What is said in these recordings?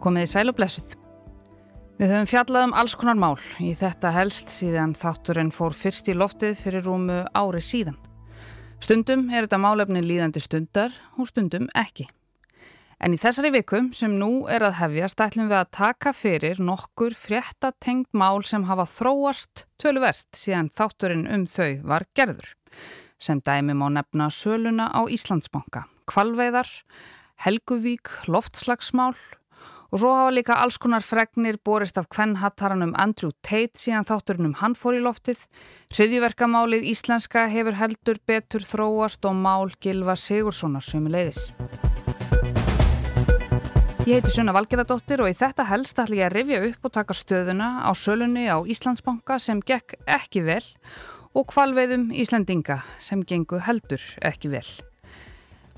Komið í sæl og blessuð. Við höfum fjallað um alls konar mál í þetta helst síðan þátturinn fór fyrst í loftið fyrir rúmu ári síðan. Stundum er þetta málefni líðandi stundar og stundum ekki. En í þessari vikum sem nú er að hefjast ætlum við að taka fyrir nokkur fréttatengt mál sem hafa þróast tölvert síðan þátturinn um þau var gerður. Sem dæmi má nefna söluna á Íslandsbanka, kvalveiðar, Helguvík, loftslagsmál og svo hafa líka alls konar fregnir borist af kvennhattaranum Andrew Tate síðan þátturinn um hann fór í loftið. Hriðjverkamálið íslenska hefur heldur betur þróast og mál Gilva Sigurssonar sömu leiðis. Ég heiti Sunna Valgeradóttir og í þetta helst ætla ég að rifja upp og taka stöðuna á sölunni á Íslandsbanka sem gekk ekki vel og kvalveiðum Íslandinga sem gengu heldur ekki vel.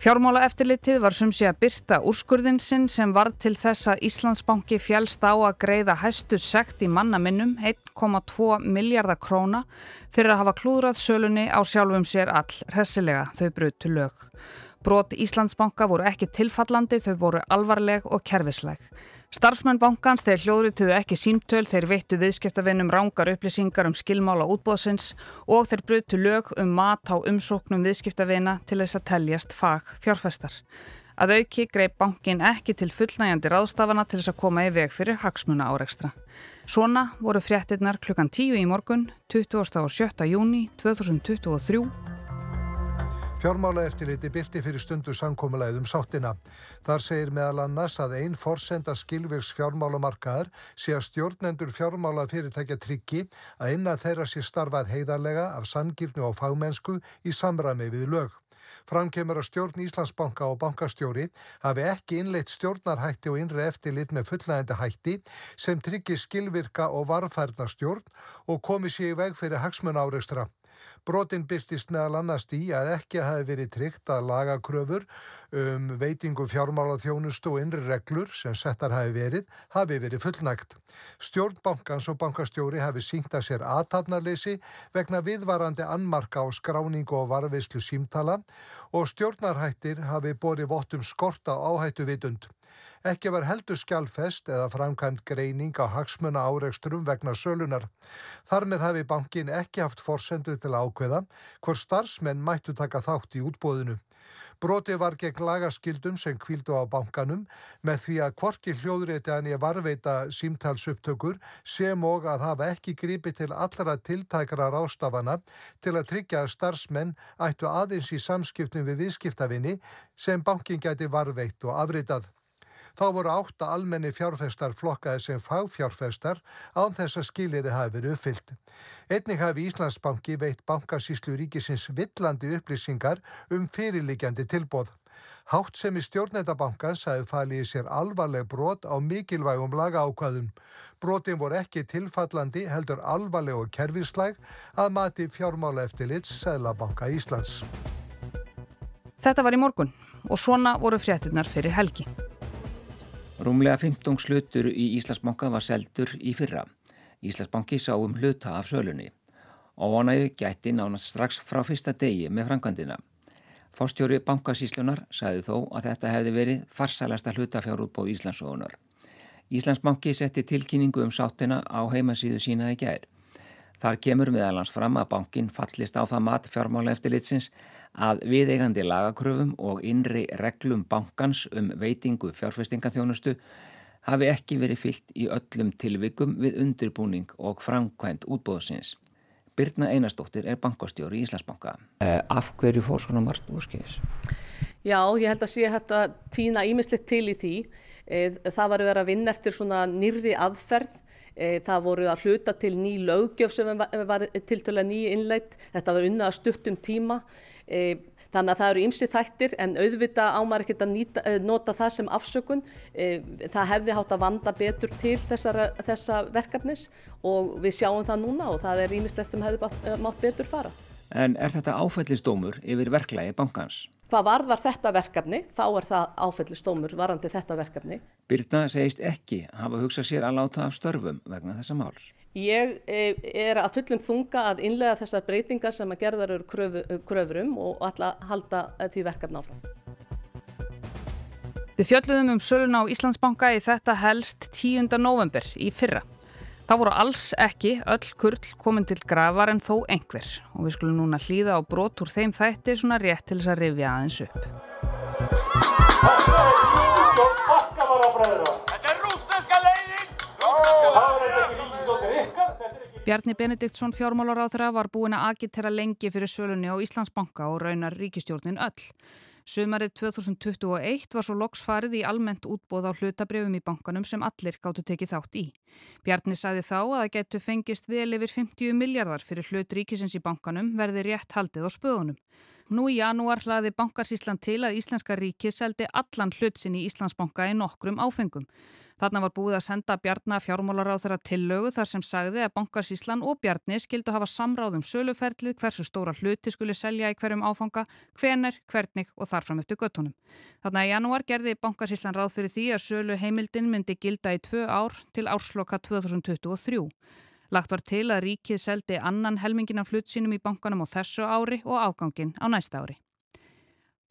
Fjármála eftirlitið var sumsi að byrta úrskurðin sinn sem var til þess að Íslandsbanki fjálst á að greiða hæstu sekt í mannaminnum 1,2 miljardar króna fyrir að hafa klúðrað sölunni á sjálfum sér all hressilega þau brutu lög. Brot Íslandsbanka voru ekki tilfallandi, þau voru alvarleg og kervisleg. Starfsmenn bankans þeir hljóðrituðu ekki símtöl, þeir veittu viðskiptavinnum rángar upplýsingar um skilmála útbóðsins og þeir brutu lög um mat á umsóknum viðskiptavina til þess að teljast fag fjárfestar. Að auki greip bankin ekki til fullnægjandi ráðstafana til þess að koma í veg fyrir hagsmuna áreikstra. Svona voru fréttinnar klukkan 10 í morgun, 27. júni 2023 Fjármála eftirliti byrti fyrir stundu samkómulegðum sáttina. Þar segir meðal annars að einn forsenda skilvirks fjármálamarkaðar sé að stjórnendur fjármála fyrirtækja tryggi að innan þeirra sé starfað heiðarlega af sangirnu og fagmennsku í samræmi við lög. Framkemur að stjórn Íslandsbanka og bankastjóri hafi ekki innleitt stjórnarhætti og innri eftirlit með fullnægandi hætti sem tryggi skilvirka og varfærna stjórn og komi sér í veg fyrir hagsmun áreikstra. Brotin byrtist meðal annars í að ekki hafi verið tryggt að lagakröfur um veitingu fjármála þjónustu og innri reglur sem settar hafi verið, hafi verið fullnægt. Stjórnbankans og bankastjóri hafi sínt að sér aðtapnarleysi vegna viðvarandi annmarka á skráningu og varveislu símtala og stjórnarhættir hafi borið vottum skorta áhættu vitund. Ekki var heldur skjálfest eða framkvæmt greining á hagsmuna áreiksturum vegna sölunar. Þar með hafi bankin ekki haft forsendu til ákveða hvort starfsmenn mættu taka þátt í útbóðinu. Broti var gegn lagaskildum sem kvíldu á bankanum með því að kvorki hljóðrétti hann í varveita símtalsuptökur sem og að hafa ekki grípi til allra tiltækra rástafana til að tryggja að starfsmenn ættu aðeins í samskiptum við viðskiptavinni sem bankin gæti varveitt og afritað. Þá voru átta almenni fjárfestar flokkaði sem fagfjárfestar án þess að skiliði hafi verið uppfyllt. Einnig hafi Íslandsbanki veitt bankasíslu ríkisins villandi upplýsingar um fyrirlikjandi tilbóð. Hátt sem í stjórnendabankans hafi falið sér alvarleg brot á mikilvægum laga ákvaðum. Brotin voru ekki tilfallandi heldur alvarleg og kerfislæg að mati fjármála eftirlits Sæðlabanka Íslands. Þetta var í morgun og svona voru fréttinnar fyrir helgi. Rúmlega 15 slutur í Íslandsbanka var seldur í fyrra. Íslandsbanki sá um hluta af sölunni. Óvanægu gætti nánast strax frá fyrsta degi með frangandina. Fórstjóri bankasíslunar sagði þó að þetta hefði verið farsalasta hlutafjárútbóð Íslandsóðunar. Íslandsbanki setti tilkynningu um sáttina á heimasíðu sína í gær. Þar kemur meðalans fram að bankin fallist á það mat fjármála eftir litsins að viðeigandi lagakröfum og innri reglum bankans um veitingu fjárfestingaþjónustu hafi ekki verið fyllt í öllum tilvikum við undirbúning og framkvæmt útbóðsins. Birna Einarstóttir er bankastjóri í Íslandsbanka. Eh, af hverju fór svona margt úrskeiðis? Já, ég held að sé að týna ímislegt til í því. Eh, það var að vera að vinna eftir svona nýrri aðferð eh, Það voru að hluta til ný lögjöf sem var til töl að nýja innleitt. Þetta var unnað að stuttum tíma. E, þannig að það eru ymsi þættir en auðvita ámar ekkert að nýta, e, nota það sem afsökun. E, það hefði hátt að vanda betur til þessara, þessa verkefnis og við sjáum það núna og það er ýmislegt sem hefði mátt betur fara. En er þetta áfællistómur yfir verklagi bankans? Hvað varðar þetta verkefni, þá er það áfællistómur varandi þetta verkefni. Birna segist ekki hafa hugsað sér að láta af störfum vegna þessa máls. Ég e, er að fullum þunga að innlega þessar breytingar sem að gerðar eru kröfu, kröfurum og alla halda því verkefna áfram. Við fjöldluðum um söluna á Íslandsbanka í þetta helst 10. november í fyrra. Það voru alls ekki öll kurl komin til gravar en þó einhver og við skulum núna hlýða á brot úr þeim þætti svona rétt til þess að rifja aðeins upp. Þetta er rúsneska leiðin! Það er ekki ríkisdóttir ykkar! Bjarni Benediktsson fjármálar á þeirra var búin að agitera lengi fyrir sölunni á Íslandsbanka og raunar ríkistjórnin öll. Sumarið 2021 var svo loks farið í almennt útbóð á hlutabrefum í bankanum sem allir gáttu tekið þátt í. Bjarni sagði þá að það getur fengist vel yfir 50 miljardar fyrir hlut ríkisins í bankanum verði rétt haldið á spöðunum. Nú í janúar hlaði Bankarsísland til að Íslenska ríkið seldi allan hlut sinn í Íslandsbanka í nokkrum áfengum. Þarna var búið að senda Bjarnar fjármálar á þeirra tillögu þar sem sagði að Bankarsíslan og Bjarni skildu hafa samráðum söluferlið hversu stóra hluti skuli selja í hverjum áfanga, hvener, hvernig og þarfram eftir göttunum. Þarna í janúar gerði Bankarsíslan ráð fyrir því að sölu heimildin myndi gilda í tvö ár til ársloka 2023. Lagt var til að ríkið seldi annan helmingin af hlut sínum í bankanum á þessu ári og ágangin á næsta ári.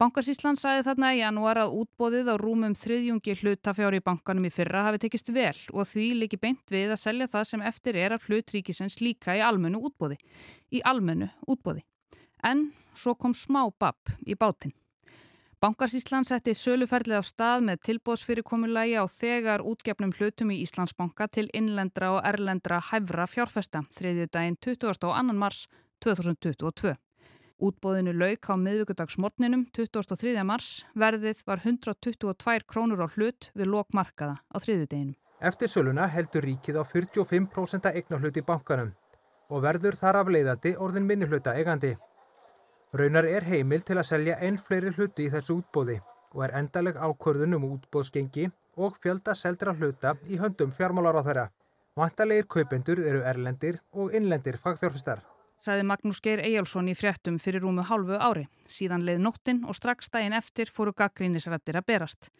Bankarsíslan sagði þarna í janúar að útbóðið á rúmum þriðjungi hlutafjári í bankanum í fyrra hafi tekist vel og því líki beint við að selja það sem eftir er af hlutríkisens líka í almennu útbóði. Í almennu útbóði. En svo kom smá bapp í bátinn. Bankarsíslan setti söluferlið á stað með tilbóðsfyrirkomulagi á þegar útgefnum hlutum í Íslandsbanka til innlendra og erlendra hæfra fjárfesta þriðju daginn 22. mars 2022. Útbóðinu lauk á miðvíkudagsmorninum 23. mars verðið var 122 krónur á hlut við lokmarkaða á þriðudeginum. Eftir söluna heldur ríkið á 45% eignar hlut í bankanum og verður þar af leiðandi orðin minni hluta eigandi. Raunar er heimil til að selja einn fleiri hluti í þessu útbóði og er endaleg ákvörðun um útbóðsgengi og fjölda seldra hluta í höndum fjármálar á þeirra. Vantalegir kaupendur eru erlendir og innlendir fagfjárfistar saði Magnús Geir Eyjálsson í fréttum fyrir rúmu hálfu ári. Síðan leið nóttin og strax daginn eftir fóru gaggrínisrættir að berast.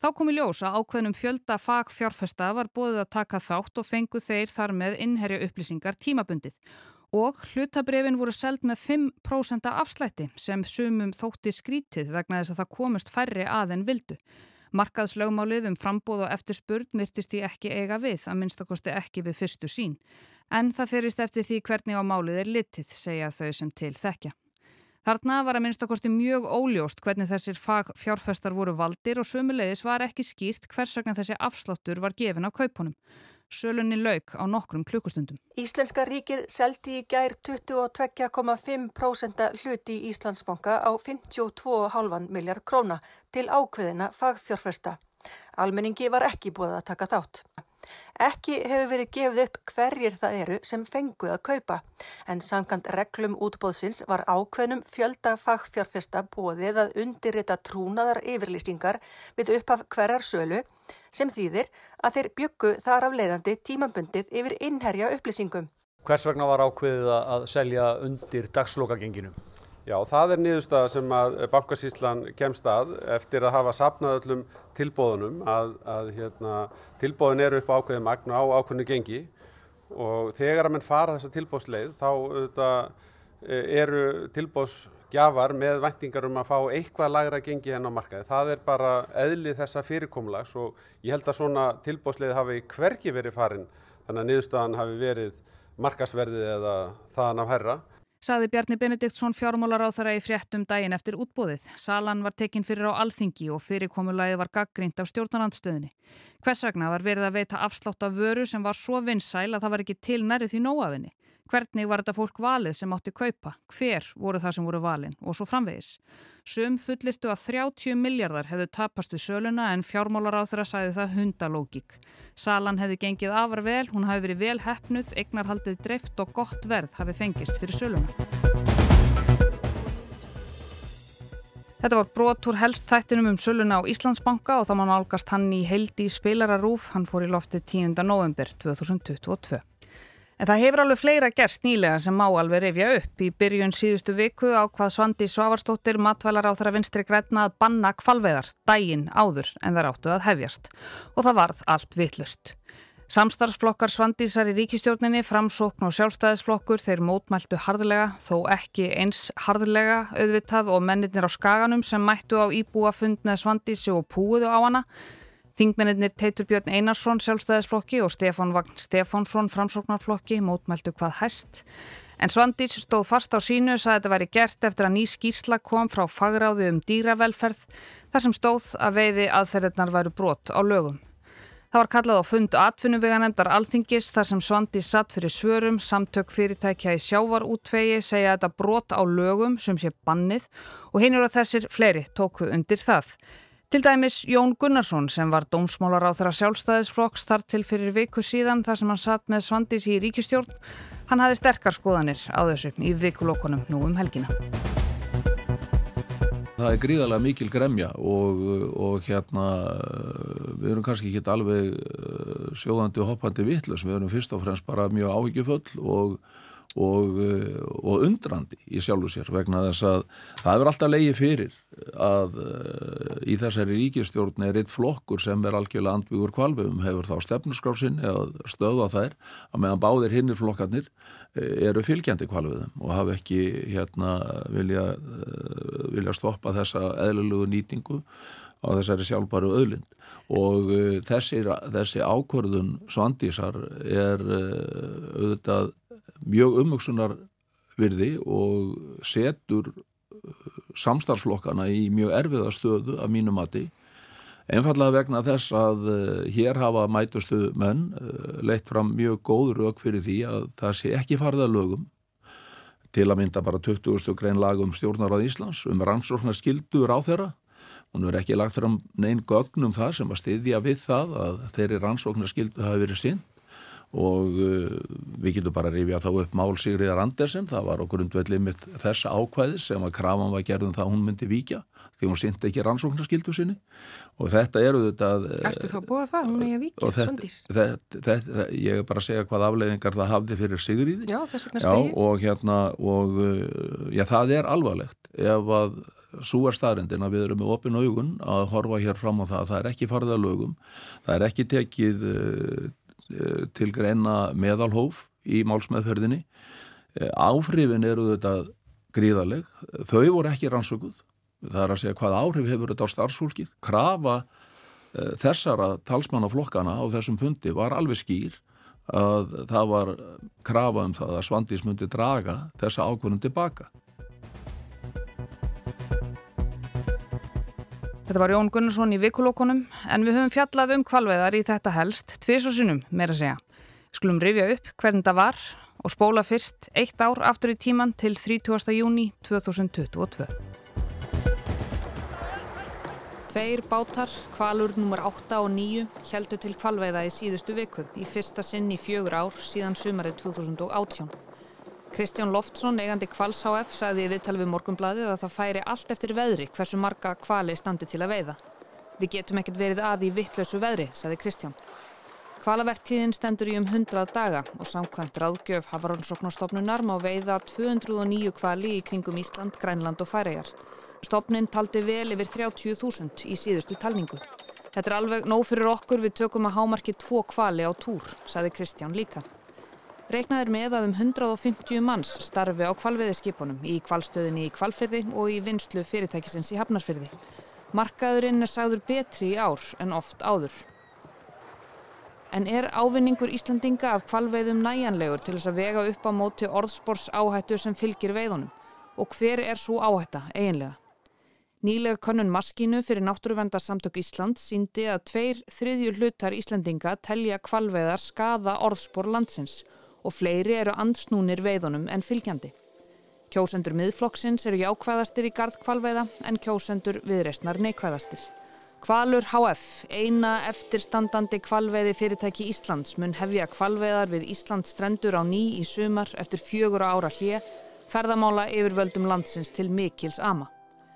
Þá kom í ljós að ákveðnum fjölda fagfjárfesta var bóðið að taka þátt og fengu þeir þar með innherja upplýsingar tímabundið. Og hlutabrefin voru seld með 5% afslætti sem sumum þótti skrítið vegna þess að það komust færri að en vildu. Markaðslögmálið um frambóð og eftirspurn virtist því ekki eiga við, að minnstakosti ekki við fyrstu sín. En það fyrist eftir því hvernig á málið er litið, segja þau sem til þekkja. Þarna var að minnstakosti mjög óljóst hvernig þessir fjárfestar voru valdir og sömulegis var ekki skýrt hvers vegna þessi afsláttur var gefin á kaupunum. Sölunni lauk á nokkrum klukkustundum. Íslenska ríkið seldi í gær 22,5% hluti í Íslandsbanka á 52,5 miljard króna til ákveðina fagfjárfesta. Almenningi var ekki búið að taka þátt. Ekki hefur verið gefið upp hverjir það eru sem fenguð að kaupa en sangant reglum útbóðsins var ákveðnum fjölda fagfjárfesta bóðið að undirrita trúnaðar yfirlýstingar við upphaf hverjar sölu sem þýðir að þeir byggu þar af leiðandi tímambundið yfir innherja upplýsingum. Hvers vegna var ákveðið að selja undir dagslokagenginu? Já, það er niðurstaða sem að bankasíslan kemst að eftir að hafa sapnað öllum tilbóðunum að, að hérna, tilbóðun eru upp á ákveðið magna á ákveðinu gengi og þegar að mann fara þessa tilbóðsleið þá auðvitað, e, eru tilbóðsgjafar með vendingar um að fá eitthvað lagra gengi henn á markaði. Það er bara eðli þessa fyrirkomlags og ég held að svona tilbóðsleið hafi hverki verið farin þannig að niðurstaðan hafi verið markasverðið eða þaðan af herra saði Bjarni Benediktsson fjármálar á þaðra í fréttum daginn eftir útbóðið. Salan var tekinn fyrir á alþingi og fyrirkomulagið var gaggrínt af stjórnarandstöðinni. Hvers vegna var verið að veita afslátt af vöru sem var svo vinsæl að það var ekki til nærið því nóafinni. Hvernig var þetta fólk valið sem átti kaupa? Hver voru það sem voru valin? Og svo framvegis. Sum fullirtu að 30 miljardar hefðu tapast við söluna en fjármálar á þeirra sæði það hundalógík. Salan hefði gengið afar vel, hún hafi verið vel hefnuð, eignarhaldið dreift og gott verð hafi fengist fyrir söluna. Þetta var brotur helst þættinum um söluna á Íslandsbanka og þá mann álgast hann í heildi spilararúf, hann fór í loftið 10. november 2022. En það hefur alveg fleira gerst nýlega sem má alveg rifja upp. Í byrjun síðustu viku á hvað Svandi Svavarstóttir matvælar á þeirra vinstri grætna að banna kvalveðar dægin áður en þar áttu að hefjast. Og það varð allt vittlust. Samstarfsflokkar svandísar í ríkistjórninni, framsókn og sjálfstæðisflokkur þeir mótmæltu harðlega, þó ekki eins harðlega auðvitað og mennirnir á skaganum sem mættu á íbúafund með svandísi og púuðu á hana. Þingmennir Teitur Björn Einarsson sjálfstæðisflokki og Stefán Vagn Stefánsson framsóknarflokki mótmæltu hvað hæst. En Svandís stóð fast á sínu og sagði að þetta væri gert eftir að ný skísla kom frá fagráði um dýravelferð þar sem stóð að veiði aðferðirnar væru brot á lögum. Það var kallað á fund atvinnuveganemdar alþingis þar sem Svandi satt fyrir svörum, samtök fyrirtækja í sjávarútvegi segja þetta brot á lögum sem sé bannið og hinn eru að þessir fleiri tóku undir það. Til dæmis Jón Gunnarsson sem var dómsmálar á þeirra sjálfstæðisflokks þar til fyrir viku síðan þar sem hann satt með Svandis í ríkistjórn. Hann hafi sterkar skoðanir á þessu í vikulokkunum nú um helgina. Það er gríðarlega mikil gremja og, og hérna við erum kannski ekki alveg eh, sjóðandi og hoppandi vittlust, við erum fyrst og fremst bara mjög áhyggjufull og, og, eh, og undrandi í sjálfu sér vegna þess að það hefur alltaf leiði fyrir að uh, í þessari ríkistjórn er eitt flokkur sem er algjörlega andbyggur kvalvegum hefur þá stefnusgráfsinn eða stöða þær að meðan báðir hinnir flokkarnir eru fylgjandi kvalviðum og hafa ekki hérna vilja, eh, vilja stoppa þessa eðlulegu nýtingu á þessari sjálfbæru öðlind og uh, þessi, þessi ákvörðun svandísar er uh, auðvitað mjög umvöksunar virði og setur samstarflokkana í mjög erfiða stöðu af mínu mati Einfallega vegna þess að uh, hér hafa mætustu menn uh, leitt fram mjög góð rauk fyrir því að það sé ekki farða lögum til að mynda bara 20. grein lag um stjórnarað Íslands um rannsóknar skildur á þeirra. Hún er ekki lagt fram neinn gögnum það sem að styðja við það að þeirri rannsóknar skildu hafi verið sinn og uh, við getum bara að rifja þá upp Mál Sigriðar Andersen, það var okkur undvellið með þessa ákvæðis sem að krafan var gerðum það hún myndi víkja því hún syndi ekki rannsóknarskildu sinni. Og þetta eru þetta Ertu þá búið að það, hún er að vikja svondís Ég er bara að segja hvað afleiðingar það hafði fyrir Sigriði Já, ég. og, hérna, og uh, já, það er alvarlegt. Ef að svo er staðrindin að við erum með opin augun að horfa hér fram á það það er ekki farða lögum það er ekki tekið til greina meðalhóf í málsmeðferðinni. Áhrifin eru þetta gríðaleg þau voru ekki rannsökuð. Það er að segja hvað áhrif hefur þetta á starfsfólkið? Krafa uh, þessara talsmannaflokkana á þessum pundi var alveg skýr að það var krafa um það að Svandís myndi draga þessa ákvörnum tilbaka Þetta var Jón Gunnarsson í vikulókonum en við höfum fjallað um kvalveðar í þetta helst tvís og sinnum, meira segja. Skulum rifja upp hvernig það var og spóla fyrst eitt ár aftur í tíman til 30. júni 2022. Tveir bátar, kvalur nr. 8 og 9, heldu til kvalveiða í síðustu viku í fyrsta sinn í fjögur ár síðan sumarið 2018. Kristján Loftsson, eigandi Kvals HF, sagði í viðtal við morgumbladið að það færi allt eftir veðri hversu marga kvali standi til að veiða. Við getum ekkert verið að í vittlösu veðri, sagði Kristján. Kvalavertíðin stendur í um 100 daga og samkvæmt ráðgjöf Havarónsóknarstofnunar má veiða 209 kvali í kringum Ísland, Grænland og Færegar. Stopnin taldi vel yfir 30.000 í síðustu talningu. Þetta er alveg nóg fyrir okkur við tökum að hámarki tvo kvali á túr, saði Kristján líka. Reiknaður með að um 150 manns starfi á kvalveðiskipunum í kvalstöðinni í kvalfyrði og í vinslu fyrirtækisins í hafnarsfyrði. Markaðurinn er sagður betri í ár en oft áður. En er ávinningur Íslandinga af kvalveiðum næjanlegur til þess að vega upp á móti orðspors áhættu sem fylgir veiðunum? Og hver er svo áhætta eiginlega? Nýlega könnun maskínu fyrir Náttúruvendarsamtök Ísland síndi að tveir þriðjur hlutar Íslandinga telja kvalveðar skaða orðspor landsins og fleiri eru ansnúnir veiðunum en fylgjandi. Kjósendur miðflokksins eru jákvæðastir í gard kvalveða en kjósendur viðreistnar neikvæðastir. Kvalur HF, eina eftirstandandi kvalveiði fyrirtæki Íslands, mun hefja kvalveðar við Íslands strendur á ný í sumar eftir fjögur ára hlið, ferðamála yfirvöldum landsins til Mikils Ama.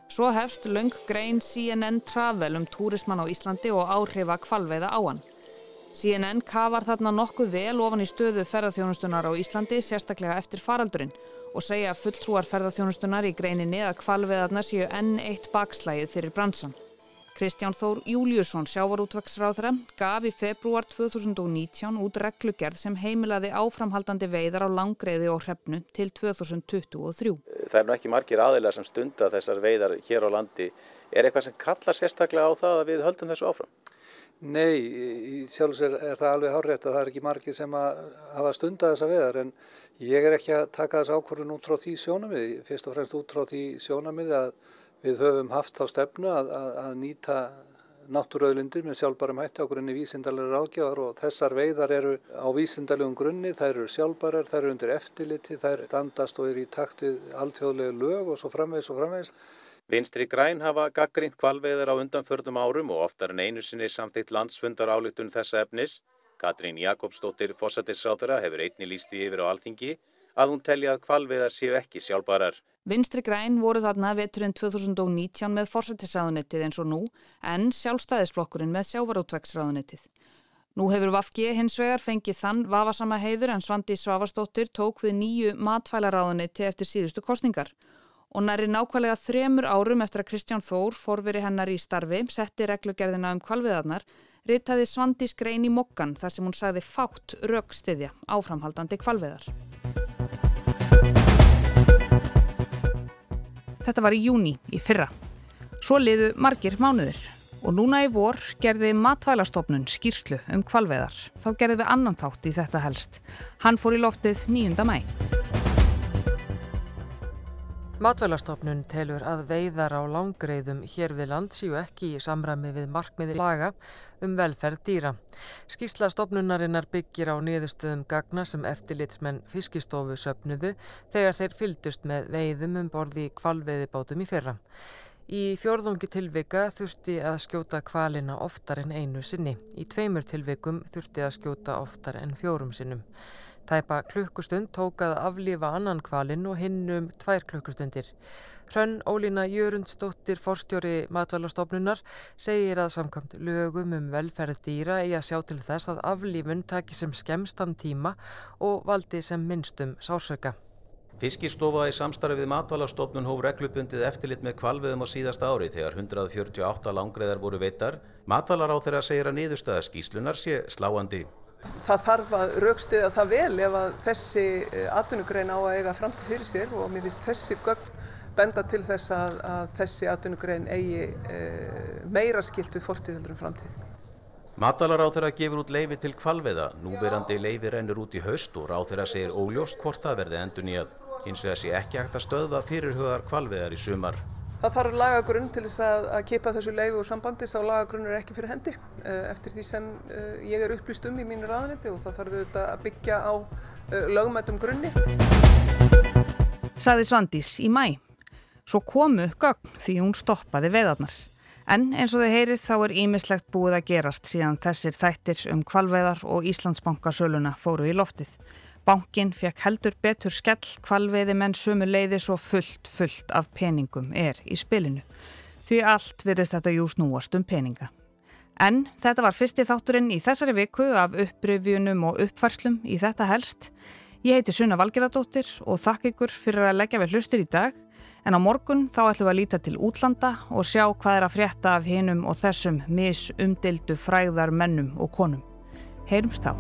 Svo hefst laung grein CNN Travel um túrismann á Íslandi og áhrifa kvalveiða á hann. CNN kafar þarna nokkuð vel ofan í stöðu ferðarþjónustunar á Íslandi sérstaklega eftir faraldurinn og segja fulltrúar ferðarþjónustunar í greininni að kvalveiðarna séu enn eitt bakslægið fyrir bransan. Kristján Þór Júliusson, sjávarútveksráðra, gaf í februar 2019 út reglugerð sem heimilaði áframhaldandi veiðar á langreiði og hrefnu til 2023. Það er nú ekki margir aðeinar sem stunda þessar veiðar hér á landi. Er eitthvað sem kallar sérstaklega á það að við höldum þessu áfram? Nei, í sjálfs er, það alveg hárétt að það er ekki margir sem að hafa stundað þessa veðar en ég er ekki að taka þess ákvörðun út frá því sjónamið, fyrst og fremst út frá því sjónamið að við höfum haft þá stefnu að, að, að nýta náttúröðlindir með sjálfbærum hætti á grunni vísindalega ráðgjafar og þessar veiðar eru á vísindalegum grunni, þær eru sjálfbærar, þær eru undir eftirliti, þær standast og eru í takt við alltjóðlega lög og svo framvegis og framvegis. Vinstri græn hafa gaggrínt kvalveðar á undanförnum árum og oftar en einu sinni samþýtt landsfundar álitun þessa efnis. Katrín Jakobsdóttir fósættisráðara hefur einni lísti yfir á alþingi að hún telja að kvalveðar séu ekki sjálfbarar. Vinstri græn voru þarna veturinn 2019 með fórsættisráðunettið eins og nú en sjálfstæðisflokkurinn með sjávarútveksráðunettið. Nú hefur Vafgi hins vegar fengið þann vafasama heiður en Svandi Svavastóttir tók við nýju matfælaráðunetti eftir síðustu kostningar og næri nákvæmlega þremur árum eftir að Kristján Þór, forveri hennar í starfi, setti reglugerðina um kvalviðarnar, ritaði Svandís grein í mokkan þar sem hún sagði fátt raukstiðja áframhaldandi kvalviðar. Þetta var í júni í fyrra. Svo liðu margir mánuðir og núna í vor gerði matvælastofnun skýrslu um kvalviðar. Þá gerði við annan þátt í þetta helst. Hann fór í loftið 9. mæ. Matvælastofnun telur að veiðar á langreiðum hér við land síu ekki í samræmi við markmiði laga um velferð dýra. Skísla stofnunarinnar byggir á niðurstöðum gagna sem eftirlitsmenn fiskistofu söpnuðu þegar þeir fyldust með veiðum um borði kvalveiðibátum í fyrra. Í fjörðungi tilvika þurfti að skjóta kvalina oftar en einu sinni. Í tveimur tilvikum þurfti að skjóta oftar en fjórum sinnum. Tæpa klukkustund tók að aflifa annan kvalinn og hinn um tvær klukkustundir. Hrönn Ólína Jörundsdóttir, forstjóri matvælastofnunar, segir að samkvæmt lögum um velferð dýra í að sjá til þess að aflifun taki sem skemstan tíma og valdi sem minnstum sásöka. Fiskistofa í samstarfið matvælastofnun hóf reglubundið eftirlit með kvalviðum á síðasta ári þegar 148 langreðar voru veitar. Matvælar á þeirra segir að niðurstaða skýslunar sé sláandi. Það þarf að raukstiða það vel ef að þessi eh, atvinnugrein á að eiga framtíð fyrir sér og mér finnst þessi gögn benda til þess að, að þessi atvinnugrein eigi e, meira skilt við fortíðeldur um framtíð. Matalar á þeirra gefur út leifi til kvalveiða, núverandi leifi rennur út í haust og ráð þeirra segir óljóst hvort það verði endur nýjað. Hins vegar sé ekki hægt að stöðva fyrirhugar kvalveiðar í sumar. Það þarf lagagrunn til þess að, að kipa þessu leifu og sambandi sá lagagrunn er ekki fyrir hendi uh, eftir því sem uh, ég er upplýst um í mínu raðaniti og það þarf auðvitað að byggja á uh, lögmætum grunni. Saði Svandís í mæ. Svo komu gögn því hún stoppaði veðarnar. En eins og þau heyrið þá er ímislegt búið að gerast síðan þessir þættir um kvalveðar og Íslandsbankasöluna fóru í loftið. Bankin fekk heldur betur skell kvalveiði menn sumu leiði svo fullt, fullt af peningum er í spilinu. Því allt virðist þetta jú snúast um peninga. En þetta var fyrsti þátturinn í þessari viku af upprifjunum og uppfarslum í þetta helst. Ég heiti Sunna Valgeradóttir og þakk ykkur fyrir að leggja við hlustir í dag. En á morgun þá ætlum við að líta til útlanda og sjá hvað er að frétta af hinum og þessum misumdildu fræðar mennum og konum. Heyrums þá.